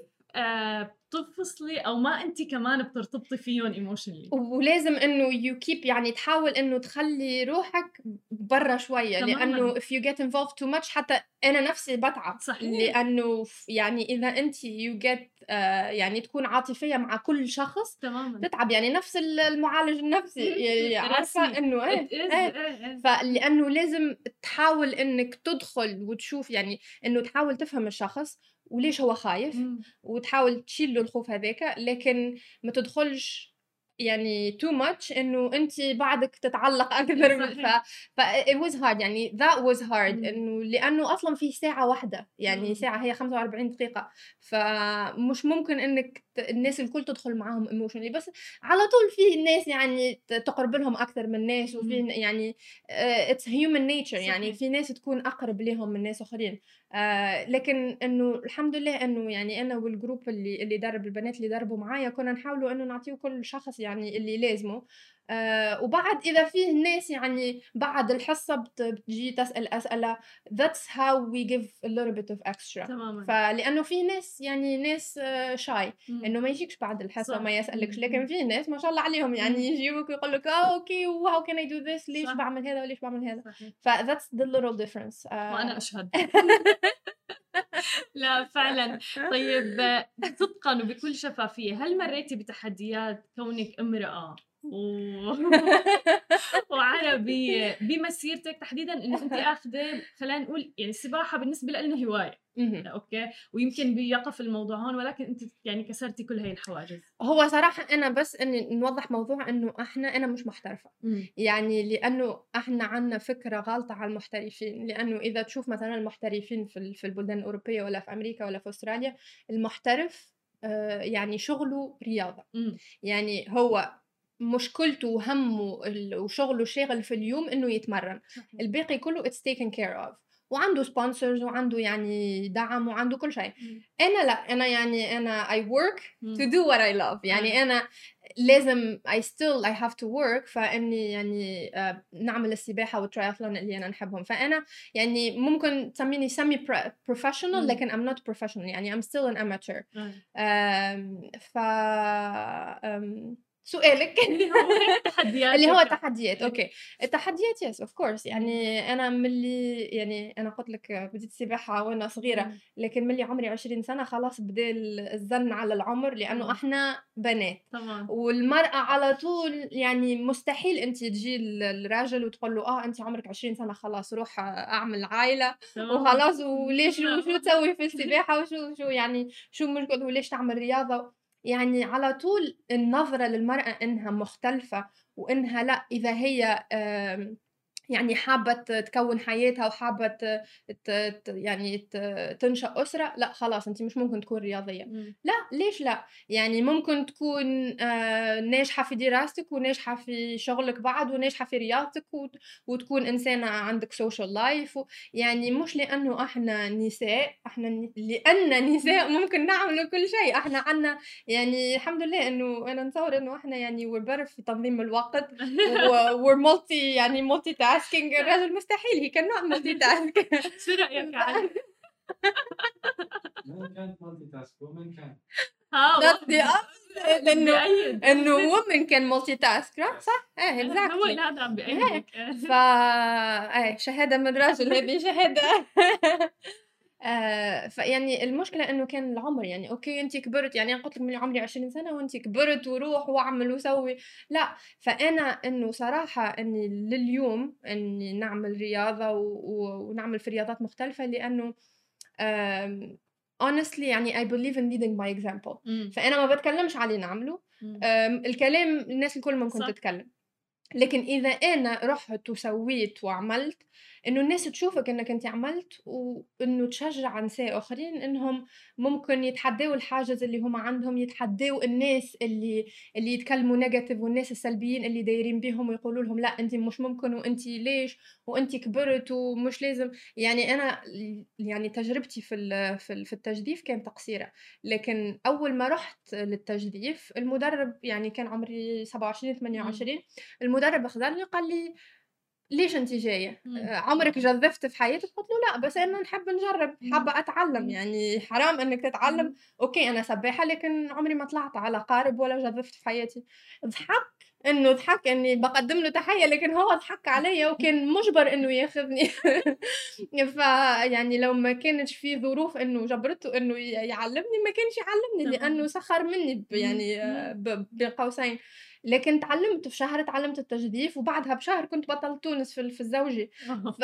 بتفصلي أو ما انت كمان بترتبطي فيهم emotionally ولازم إنه you keep يعني تحاول إنه تخلي روحك برا شوية. لأنه if you get involved too much حتى أنا نفسي بتعب صحيح. لأنه يعني إذا انت you get آه يعني تكون عاطفية مع كل شخص تماما تتعب يعني نفس ال- المعالج النفسي يعني عارفة. إنه إيه, is- إيه. إيه، إيه. فلأنه لازم تحاول إنك تدخل وتشوف يعني إنه تحاول تفهم الشخص وليش هو خايف مم. وتحاول تشيل له الخوف هذاك لكن ما تدخلش يعني تو ماتش إنه أنت بعدك تتعلق أكثر من- ف. ف it was hard يعني that was hard. إنه لأنه أصلا في ساعة واحدة يعني. ساعة هي 45 دقيقة فمش ممكن إنك الناس الكل تدخل معاهم emotionally بس على طول في ناس يعني تقرب لهم أكثر من ناس وفي. يعني it's human nature يعني. في ناس تكون أقرب لهم من ناس آخرين آه لكن إنه الحمد لله إنه يعني أنا وال group اللي اللي درب البنات اللي دربوا معايا كنا نحاولوا إنه نعطيه كل شخص يعني اللي لازمه آه وبعد إذا فيه ناس يعني بعد الحصة بت- بتجي تسأل أسئلة that's how we give a little bit of extra. تماما. فلأنه في ناس يعني ناس shy مم. إنه ما يجيكش بعد الحصة صح. وما يسألكش. لكن في ناس ما شاء الله عليهم. يعني. يجوك ويقول لك آه okay و how can I do this ليش صح. بعمل هذا وليش بعمل هذا. ف that's the little difference. آه، وأنا أشهد. لا فعلا. طيب صدقا وبكل شفافية هل مريتي بتحديات كونك امرأة؟ و... وعربية بمسيرتك تحديدا انه انت آخذة خلينا نقول يعني السباحه بالنسبة لنا هواية. مهم. okay. ويمكن بيقف الموضوع هون ولكن انت يعني كسرتي كل هاي الحواجز. هو صراحة أنا بس إني نوضح موضوع إنه إحنا أنا مش محترفة. يعني لأنه إحنا عنا فكرة غلطة على المحترفين. لأنه إذا تشوف مثلا المحترفين في في البلدان الأوروبية ولا في أمريكا ولا في أستراليا المحترف آه، يعني شغله رياضة. مم. يعني هو مشكلته وهمه وشغله شاغل في اليوم إنه يتمرن. الباقي كله it's taken care of وعنده sponsors وعنده يعني دعم وعنده كل شيء. أنا لا أنا يعني أنا work مم. to do what I love يعني أنا لازم I still I have to work فإني يعني آه، نعمل السباحة والترايثلون اللي أنا نحبهم فأنا يعني ممكن تسميني professional مم. لكن I'm not professional يعني I'm still an amateur آه. آم، ف آم، سؤالك. اللي هو هيك تحديات اللي هو هيك. تحديات okay. التحديات yes of course يعني أنا ملي يعني أنا قلت لك بديت السباحه وأنا صغيرة مم. لكن ملي عمري 20 سنة خلاص بدأ الزن على العمر. لأنه إحنا بنات. تمام والمرأة على طول يعني مستحيل أنت تجي الراجل وتقول له آه أنت عمرك 20 سنة خلاص روح أعمل تمام. وخلاص. وليش وشو تسوي في السباحة؟ وشو شو يعني شو مشكلة؟ وليش تعمل رياضة؟ يعني على طول النظرة للمرأة إنها مختلفة وإنها لأ إذا هي يعني حابة تكون حياتها وحابة ت- ت- ت- يعني ت- تنشأ أسرة لا خلاص أنت مش ممكن تكون رياضية. مم. لا ليش لا؟ يعني ممكن تكون آه، ناجحة في دراستك وناجحة في شغلك بعد وناجحة في رياضتك وت- وتكون إنسانة عندك social life يعني مش لأنه إحنا نساء إحنا ن- لأن نساء ممكن نعمل كل شيء. إحنا عنا يعني الحمد لله إنه أنا نتصور إنه إحنا يعني we're better في تنظيم الوقت و we're multi يعني multi tasking الرجل مستحيل he cannot multitask. شو رأيك علي؟ من كانت مالتي تاسك ومن كان ها بأيد انه women can multitask right؟ صح؟ إيه هو exactly. اللي هذا عم بأيدك. ف إيه شهادة من راجل هذه شهادة. آه فيعني المشكلة إنه كان العمر يعني أوكي انت كبرت يعني أنا قلت لك من عمري 20 سنة وانت كبرت وروح وأعمل وسوي لا فأنا إنه صراحة إني لليوم إني نعمل رياضة و... و... ونعمل في رياضات مختلفة لأنه honestly يعني I believe in leading by example مم. فأنا ما بتكلمش على اللي نعمله مم. أم، الكلام الناس الكل ممكن صح. تتكلم لكن إذا أنا رُحت وسويت وعملت، إنه الناس تشوفك إنك أنتِ عملت، وإنه تشجّع نساء آخرين إنهم ممكن يتحدّاو الحاجز اللي هُم عندهم، يتحدّاو الناس اللي اللي يتكلموا negative والناس السلبيين اللي دايرين بيهم ويقولوا لهم لأ أنتِ مش ممكن وأنتِ ليش وأنتِ كبرت ومش لازم. يعني أنا ل يعني تجربتي في في ال في التجديف كانت قصيرة، لكن أول ما رُحت للتجديف المُدرّب يعني كان عمري 27 إمم. 28 المُدرّب أخذني قال لي: "ليش أنتِ جاية؟ إمم. آآ عمرِك جدّفت في حياتِك؟" قُلت له: "لأ، بس أنا نحب نجرّب، أتعلّم، إمم. يعني حرام إنِّك تتعلّم، إمم. أوكي أنا سبّاحة لكن عمري ما طلعت على قارب ولا جدّفت في حياتي." ضحك، إنه ضحك إني باقدّم له تحية، لكن هو ضحك عليَّ وكان مُجبر إنه ياخذني فيعني لو ما كانتش في ظروف إنه جبرته إنه ي يعلّمني ما كانش يعلّمني، تمام. سخّر منّي. يعني. ب بين قوسين، لكن تعلّمت في شهر تعلّمت التجديف، وبعدها بشهر كنت بطلت تونس في في الزوجي، ف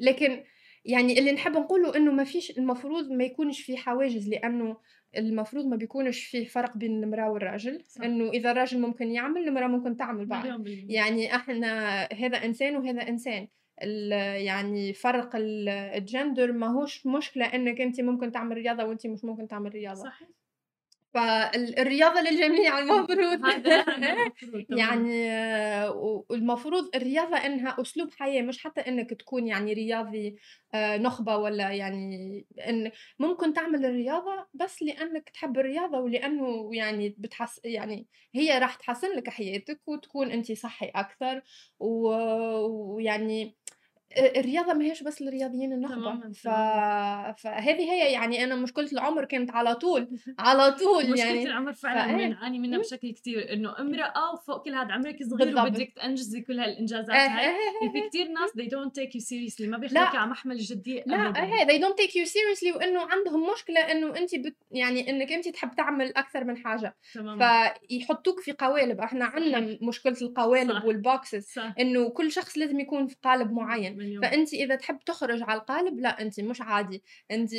لكن يعني اللي نحب نقوله إنه ما فيش المفروض ما يكونش في حواجز، لأنه المفروض ما بيكونش فيه فرق بين المرأة والراجل، صح. إنه إذا الراجل ممكن يعمل، المرأة ممكن تعمل بعد. يعني إحنا هذا إنسان وهذا إنسان، ال يعني فرق ال الgender ماهوش مشكلة إنِّك أنتِ ممكن تعمل رياضة وأنتِ مش ممكن تعمل رياضة. صحيح. فال الرياضة للجميع المفروض. يعني والمفروض الرياضة إنها أسلوب حياة، مش حتى إنك تكون يعني رياضي آآ نخبة والّا يعني إن ممكن تعمل الرياضة بس لأنك تحب الرياضة ولأنه يعني بتحس يعني هي راح تحسّن لك حياتك وتكون أنتِ صحّي أكثر و ويعني آآ الرياضة ما هياش بس للرياضيين تمامًا، ف. فهذه هي يعني أنا مشكلة العُمر كانت على طول، على طول مشكلة يعني العمر فعلًا فإيه. بنعاني منها إمم. بشكل كتير، إنه امرأة وفوق كل هاد عمرِك صغير بالضبط. وبدِّك تنجزي كل هالإنجازات إيه، هاي، إيه، يعني في إيه، كتير ناس they don't take you seriously ما لأ. بياخدوكِ على محمل الجدية لأ أبدًا. إيه they don't take you seriously وإنه عندهم مشكلة إنه أنتِ بت يعني إنِّك أنتِ تحب تعمل أكثر من حاجة، تمامًا. فيحطّوك في قوالب، إحنا عندنا. مشكلة القوالب صح. إنه كل شخص لازم يكون في قالب معيّن، مليون. فأنتِ إذا تحب تخرج على القالب لأ أنتِ مش عادي، أنتِ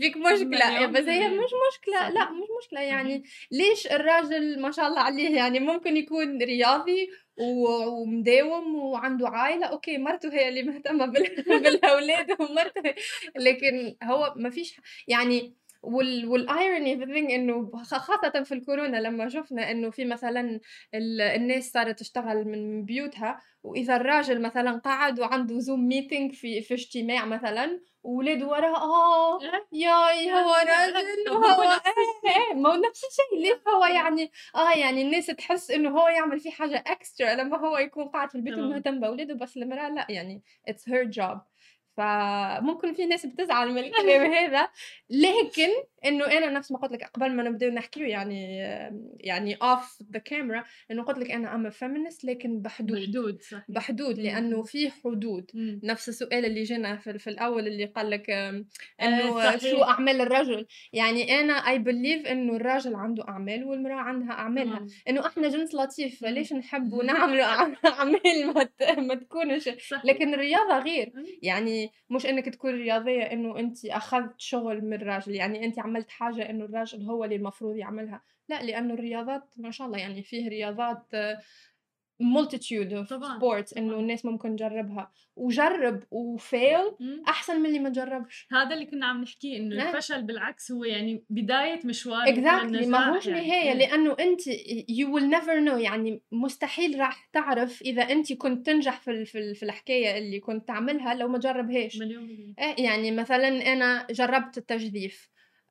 فيك مليون بس هي. مش صحيح. لأ مش مشكلة يعني. ليش الراجل ما شاء الله عليه يعني ممكن يكون رياضي ومداوم وعنده عايلة، أوكي مرته هي اللي مهتمة بال بالأولاد ومرته لكن هو ما فيش يعني وال والirony the thing إنه خ خاصةً في الكورونا لمّا شُفنا إنه في مثلًا ال الناس صارت تشتغل من بيوتها، وإذا الراجل مثلًا قعد وعنده zoom meeting في في اجتماع مثلًا وولاده وراه آه إيه. ياي هو راجل وهو نفس إيه ما هو نفس الشيء ليش هو يعني آه يعني الناس تحس إنه هو يعمل في حاجة extra لمّا هو يكون قاعد في البيت. ومهتم بأولاده، بس المرأة لأ يعني it's her job فممكن في ناس بتزعل من الكلام هذا، لكن إنه أنا نفس ما قُلت لك قبل ما نبداو نحكيو يعني يعني off the camera إنه قُلت لك I'm a feminist لكن بحدود، بحدود صحيح. بحدود. لأنه في حدود. إمم. نفس السؤال اللي جانا في في الأول اللي قال لك إنه صحيح. شو أعمال الرجل؟ يعني أنا I believe إنه الراجل عنده أعمال والمرأة عندها أعمالها، تمام. إنه إحنا جنس لطيف إمم. فليش نحبوا نعملوا أع أعمال ما تكونش. لكن الرياضة غير، إمم. مش إنِّك تكوني رياضية إنه أنتِ أخذت شغل من راجل، يعني أنتِ عملتِ حاجة إنه الراجل هو اللي المفروض يعملها، لأ لأنه الرياضات ما شاء الله يعني فيه رياضات multitude of طبعًا، sports إنه طبعًا. الناس ممكن تجربها، وجرّب إمم. أحسن من اللي ما جرّبش. هذا اللي كنا عم نحكيه إنه إيه. الفشل بالعكس هو يعني بداية مشوار exactly للنجاح ماهوش يعني. إيه. لأنه أنتِ you will never know يعني مستحيل راح تعرف إذا أنتِ كنت تنجح في ال في ال في الحكاية اللي كنت تعملها لو ما جرّبهاش. مليون بالمِيّة. إيه يعني مثلًا أنا جرّبت التجديف،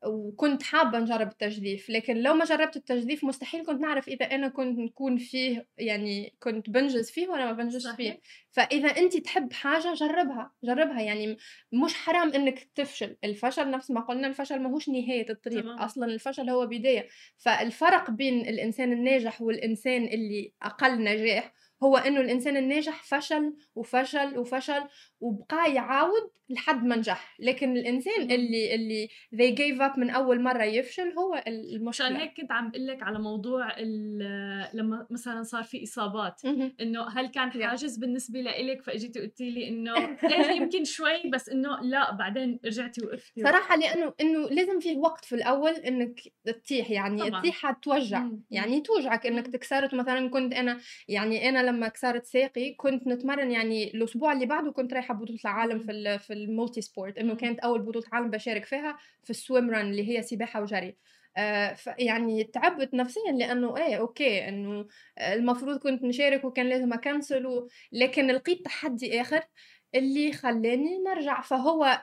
وكنت حابة نجرّب التجديف، لكن لو ما جرّبت التجديف مستحيل كنت نعرف إذا أنا كنت نكون فيه يعني كنت بانجز فيه والّا ما صحيح. فيه، فإذا أنتِ تحب حاجة جرّبها، جرّبها. يعني مش حرام إنِّك تفشل، الفشل نفس ما قُلنا الفشل ماهوش نهاية الطريق، تمام. أصلًا الفشل هو بداية، فالفرق بين الإنسان الناجح والإنسان اللي أقل نجاح هو إنه الإنسان الناجح فشل وفشل وفشل وبقى يعاود لحد ما نجح لكن الإنسان. اللي اللي they gave up من أول مرة يفشل هو مشان المشكلة هيك كنت عم بقول لك على موضوع لما مثلا صار في إصابات. إنه هل كان. حاجز بالنسبة لإلك فإجيتي قلتي لي إنه إيه يمكن شوي بس إنه لا بعدين رجعتي وقفتي صراحة لأنه إنه لازم فيه وقت في الأول إنك تطيح يعني. الطيحه توجع. يعني توجعك إنك. تكسرت مثلا كنت أنا يعني أنا لما كسرت ساقي كنت نتمرن يعني الأسبوع اللي بعده كنت رايحة بطولة العالم في في ال multisport إنه. كانت أول بطولة عالم بشارك فيها في ال swimrun اللي هي سباحة وجري آه يعني تعبت نفسيا لأنه إيه okay إنه المفروض كنت نشارك وكان لازم أ cancel. لكن لقيت تحدي آخر اللي خلاني نرجع فهو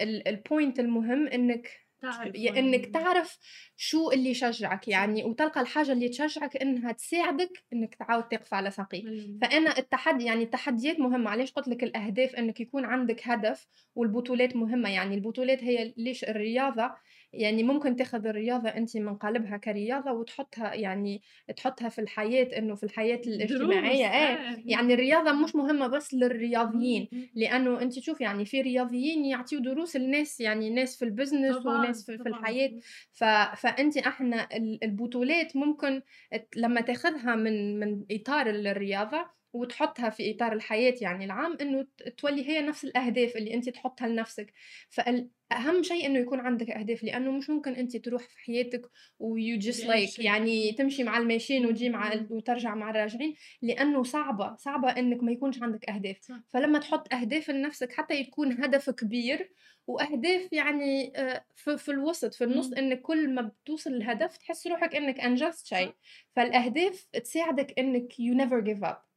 ال point المهم إنك تعرف إنك تعرف شو اللي يشجعك يعني وتلقى الحاجة اللي تشجعك إنها تساعدك إنك تعاود تقف على ساقيك. فأنا التحدي يعني التحديات مهمة. علاش قلت لك الأهداف إنك يكون عندك هدف والبطولات مهمة؟ يعني البطولات هي ليش الرياضة يعني ممكن تاخذ الرياضة انت من قالبها كرياضة وتحطها يعني تحطها في الحياة إنه في الحياة الاجتماعية. إيه يعني الرياضة مش مهمة بس للرياضيين لأنه انت تشوف يعني في رياضيين يعطيوا دروس للناس يعني ناس في البزنس طبعاً، وناس في, في طبعاً. الحياة. ف... فانت إحنا ال- البطولات ممكن لما تاخذها من من إطار الرياضة وتحطها في إطار الحياة يعني العام إنه تولي هي نفس الأهداف اللي انت تحطها لنفسك فاهم شيء إنه يكون عندك أهداف لأنه مش ممكن انت تروح في حياتك ويو جست لايك. يعني تمشي مع الماشيين وتجي مع. وترجع مع الراجعين لأنه صعبة صعبة إنك ما يكونش عندك أهداف. فلما تحط أهداف لنفسك حتى يكون هدف كبير وأهداف يعني آه، في, الوسط في النص. إنك كل ما بتوصل للهدف تحس روحك إنك أنجزت شيء فالأهداف تساعدك إنك you never give up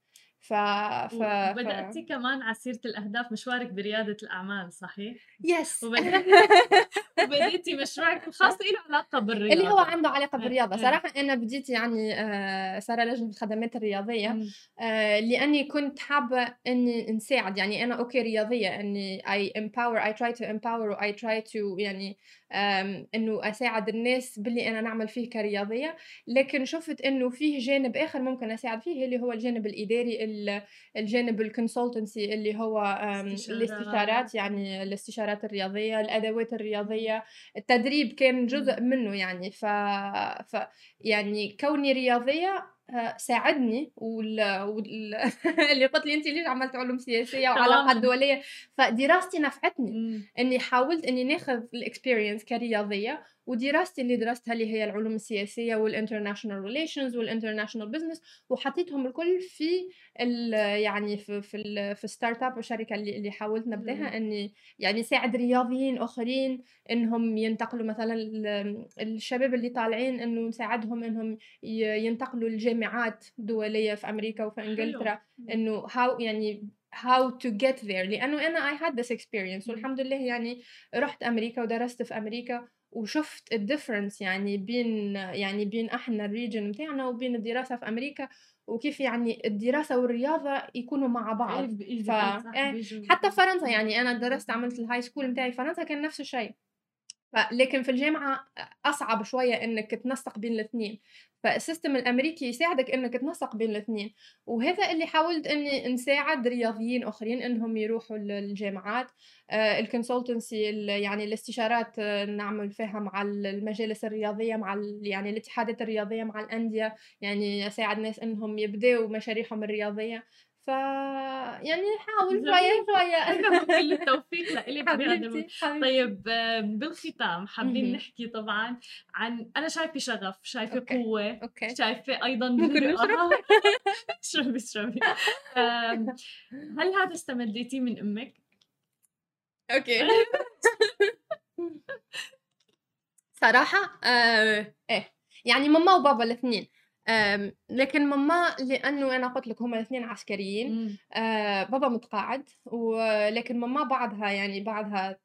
ف ف, ف... بدأتي كمان على سيرة الأهداف مشوارك بريادة الأعمال صحيح؟ yes وبدأتي وبديتي مشروعك الخاص له علاقة بالرياضة اللي هو عنده علاقة إيه، بالرياضة إيه. صراحة أنا بديت يعني آه، صار لجنة الخدمات الرياضية مم. آه، لأني كنت حابة إني نساعد يعني أنا okay رياضية إني I empower I try to empower I try to يعني إنه أساعد الناس باللي أنا نعمل فيه كرياضية. لكن شفت إنه فيه جانب آخر ممكن أساعد فيه اللي هو الجانب الإداري ال- الجانب ال consultancy اللي هو. الاستشارات يعني الاستشارات الرياضية الأدوات الرياضية. التدريب كان جزء منه يعني. ف, ف يعني كوني رياضية ساعدني وال... وال... اللي قلت لي انت ليش عملت علوم سياسية وعلاقات. دولية فدراستي نفعتني مم. إني حاولت إني ناخذ ال experience كرياضية ودراستي اللي درستها اللي هي العلوم السياسية وال international relations وال international business وحطيتهم الكل في ال يعني في في ال في startup الشركة اللي اللي حاولت. نبدأها إني يعني ساعد رياضيين آخرين إنهم ينتقلوا مثلا ال- الشباب اللي طالعين إنه نساعدهم إنهم ينتقلوا لجامعات دولية في أمريكا وفي إنجلترا. إنه how يعني how to get there لأنه أنا I had this experience. والحمد لله يعني رحت أمريكا ودرست في أمريكا وشفت ال difference يعني بين يعني بين إحنا ال region بتاعنا وبين الدراسة في أمريكا وكيف يعني الدراسة والرياضة يكونوا مع بعض. إيه بإيجي ف- إيه، حتى فرنسا يعني أنا درست عملت ال high school بتاعي فرنسا كان نفس الشيء. لكن في الجامعة أصعب شوية إنك تنسق بين الاثنين. فال system الأمريكي يساعدك إنك تنسق بين الاثنين. وهذا اللي حاولت إني نساعد رياضيين آخرين إنهم يروحوا للجامعات. ال consultancy يعني الاستشارات آه، نعمل فيها مع المجالس الرياضية مع يعني الاتحادات الرياضية مع الأندية. يعني أساعد ناس إنهم يبدأوا مشاريعهم الرياضية. ف يعني نحاول شوية أتمنى كل التوفيق لإلك الم- حبيبتي طيب بالختام حابين. نحكي طبعا عن أنا شايفة شغف شايفة okay. قوة okay شايفة أيضا ممكن. اشربي اشربي هل هذا استمديتيه من أمك؟ okay صراحة آه إيه يعني ماما وبابا الاثنين لكن ماما لأنه أنا قلت لك هما الاثنين عسكريين مم. آه بابا متقاعد ولكن ماما بعدها يعني بعدها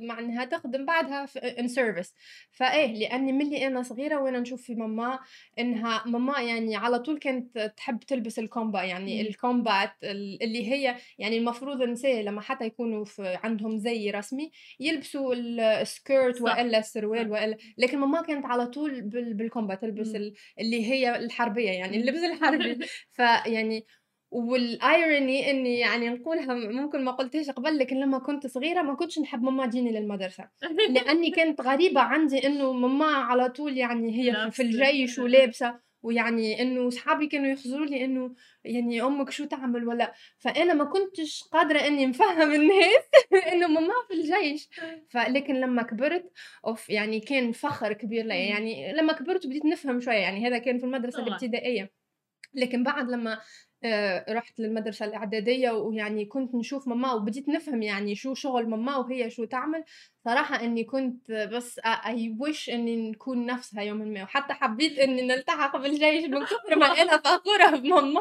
مع إنها تخدم بعدها in service فإيه لأني ملي أنا صغيرة وأنا نشوف في ماما إنها ماما يعني على طول كانت تحب تلبس ال combat يعني مم. ال combat ال- اللي هي يعني المفروض النساء لما حتى يكونوا في عندهم زي رسمي يلبسوا ال skirt. وإلا السروال صح. وإلا لكن ماما كانت على طول بال- بال combat تلبس مم. ال- اللي هي هي الحربية يعني اللبس الحربي. فيعني وال irony إني يعني نقولها ممكن ما قلتهاش قبل لكن لما كنت صغيرة ما كنتش نحب ماما تجيني للمدرسة. لأني كانت غريبة عندي إنه ماما على طول يعني هي في الجيش ولابسة. ويعني إنه صحابي كانوا يخزروا لي إنه يعني أمك شو تعمل ولا فأنا ما كنتش قادرة إني نفهم الناس إنه ماما في الجيش. فلكن لما كبرت أوف يعني كان فخر كبير لي. يعني لما كبرت بديت نفهم شوية يعني هذا كان في المدرسة الابتدائية. لكن بعد لما آه، رحت للمدرسة الإعدادية ويعني كنت نشوف ماما وبديت نفهم يعني شو شغل ماما وهي شو تعمل. صراحة إني كنت بس أي وش إني نكون نفسها يوم ما وحتى حبيت إني نلتحق بالجيش من كثر ما أنا فخورة بماما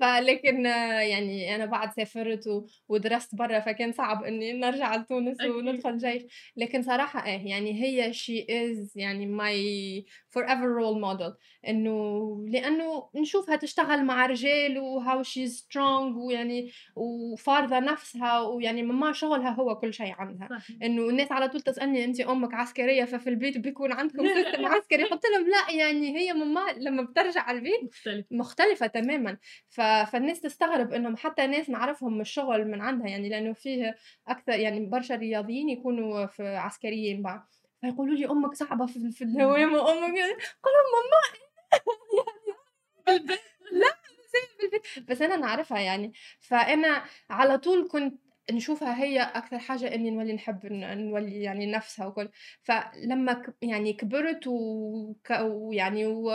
فلكن يعني أنا بعد سافرت ودرست برا فكان صعب إني نرجع لتونس وندخل جيش. لكن صراحة إيه يعني هي she is يعني my forever role model إنه لأنه نشوفها تشتغل مع رجال و how she strong ويعني وفارضة نفسها ويعني ماما شغلها هو كل شيء عندها. إنه الناس الناس على طول تسألني انت أمك عسكرية ففي البيت بيكون عندكم system عسكري؟ قلت لهم لا يعني هي ماما لما بترجع على البيت مختلفة, مختلفة تماما. ف... فالناس تستغرب إنهم حتى ناس نعرفهم من الشغل من عندها يعني لأنه فيه أكثر يعني برشا رياضيين يكونوا في عسكريين بعد فيقولوا لي أمك صعبة في, في الدوام وأمك قول لهم ماما لا بس أنا نعرفها يعني. فأنا على طول كنت نشوفها هي أكثر حاجة إني نولي نحب نولي يعني نفسها وكل. فلما يعني كبرت ويعني و...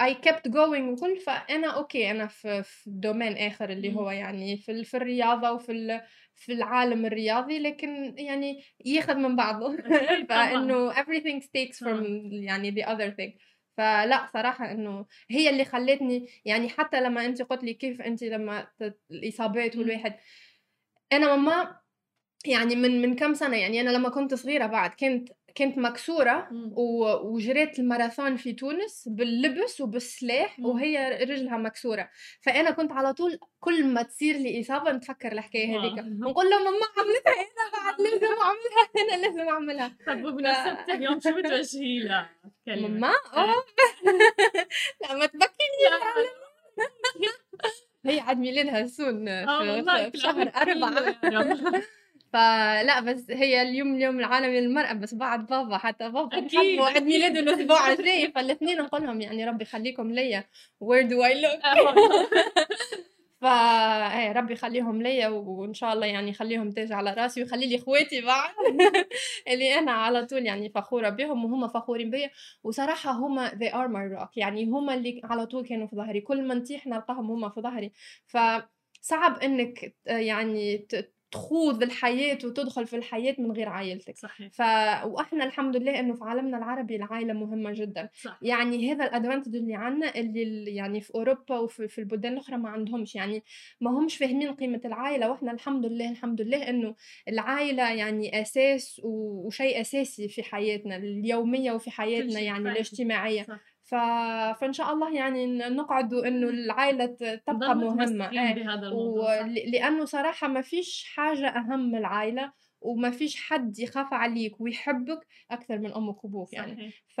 I kept going وكل فأنا okay أنا في, في domaine آخر اللي هو يعني في, في الرياضة وفي ال... في العالم الرياضي لكن يعني ياخذ من بعضه. فإنه everything takes from يعني the other thing. فلا صراحة إنه هي اللي خلتني يعني حتى لما انت قلت لي كيف انت لما الإصابات والواحد أنا ماما يعني من من كم سنة يعني أنا لما كنت صغيرة بعد كنت كنت مكسورة وجريت الماراثون في تونس باللبس وبالسلاح وهي رجلها مكسورة. فأنا كنت على طول كل ما تصير لي إصابة نتفكر الحكاية هذيك. ونقول له ماما عملتها أنا بعد لازم أعملها أنا لازم أعملها. طب بمناسبة اليوم شو بتوجهي لها؟ ماما؟ آه لا ما تبكيني هي عيد ميلادها سون آه، في, في شهر أربعة. فلا بس هي اليوم اليوم العالمي للمرأة بس بعد بابا حتى بابا أكيد عيد ميلاده الأسبوع الجاي فالاثنين نقول لهم يعني ربي يخليكم ليا. Where do I look ف إيه ربي يخليهم ليا وإن شاء الله يعني يخليهم تاج على رأسي ويخلي لي إخواتي بعد اللي أنا على طول يعني فخورة بهم وهم فخورين بيا. وصراحة هم they are my rock. يعني هم اللي على طول كانوا في ظهري. كل ما نطيح نلقاهم هم في ظهري. فصعب إنك يعني تخوض الحياة وتدخل في الحياة من غير عائلتك. صحيح. ف... وإحنا الحمد لله إنه في عالمنا العربي العائلة مهمة جدا. صح. يعني هذا الأدفانتج اللي عندنا اللي يعني في أوروبا وفي في البلدان الأخرى ما عندهمش. يعني ما همش فاهمين قيمة العائلة وإحنا الحمد لله الحمد لله إنه العائلة يعني أساس وشيء أساسي في حياتنا اليومية وفي حياتنا يعني الاجتماعية. صح. ف... فإن شاء الله يعني نقعد إنه العائلة تبقى مهمة. إيه. بهذا الموضوع و... لأنه صراحة ما فيش حاجة أهم من العائلة وما فيش حد يخاف عليك ويحبك أكثر من أمك وأبوك يعني. ف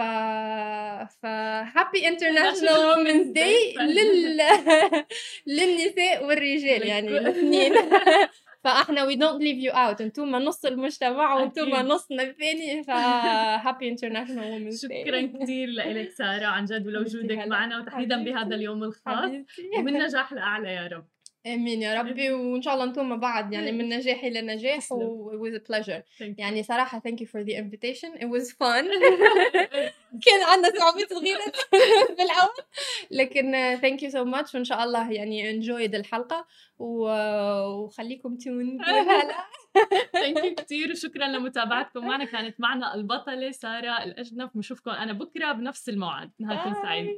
ف happy International Women's Day لل للنساء والرجال يعني الاثنين. فاحنا we don't leave you out أنتم نص المجتمع وأنتم نصنا الثاني. ف happy International Women's شكرا كثير لك سارة. عن جد ولوجودك معنا وتحديدا بهذا اليوم الخاص. ومن نجاح لاعلى يا رب. آمين يا ربي وإن شاء الله أنتم بعد يعني من نجاح إلى نجاح و it was a pleasure يعني صراحة thank you for the invitation. It was fun. كان عندنا صعوبات صغيرة بالاول لكن thank you so much وإن شاء الله يعني enjoyed الحلقة وخليكم تون هلا ثانك يو كثير وشكرا لمتابعتكم معنا. كانت معنا البطلة سارة الأجنف. بنشوفكم أنا بكرة بنفس الموعد. نهاركم سعيد.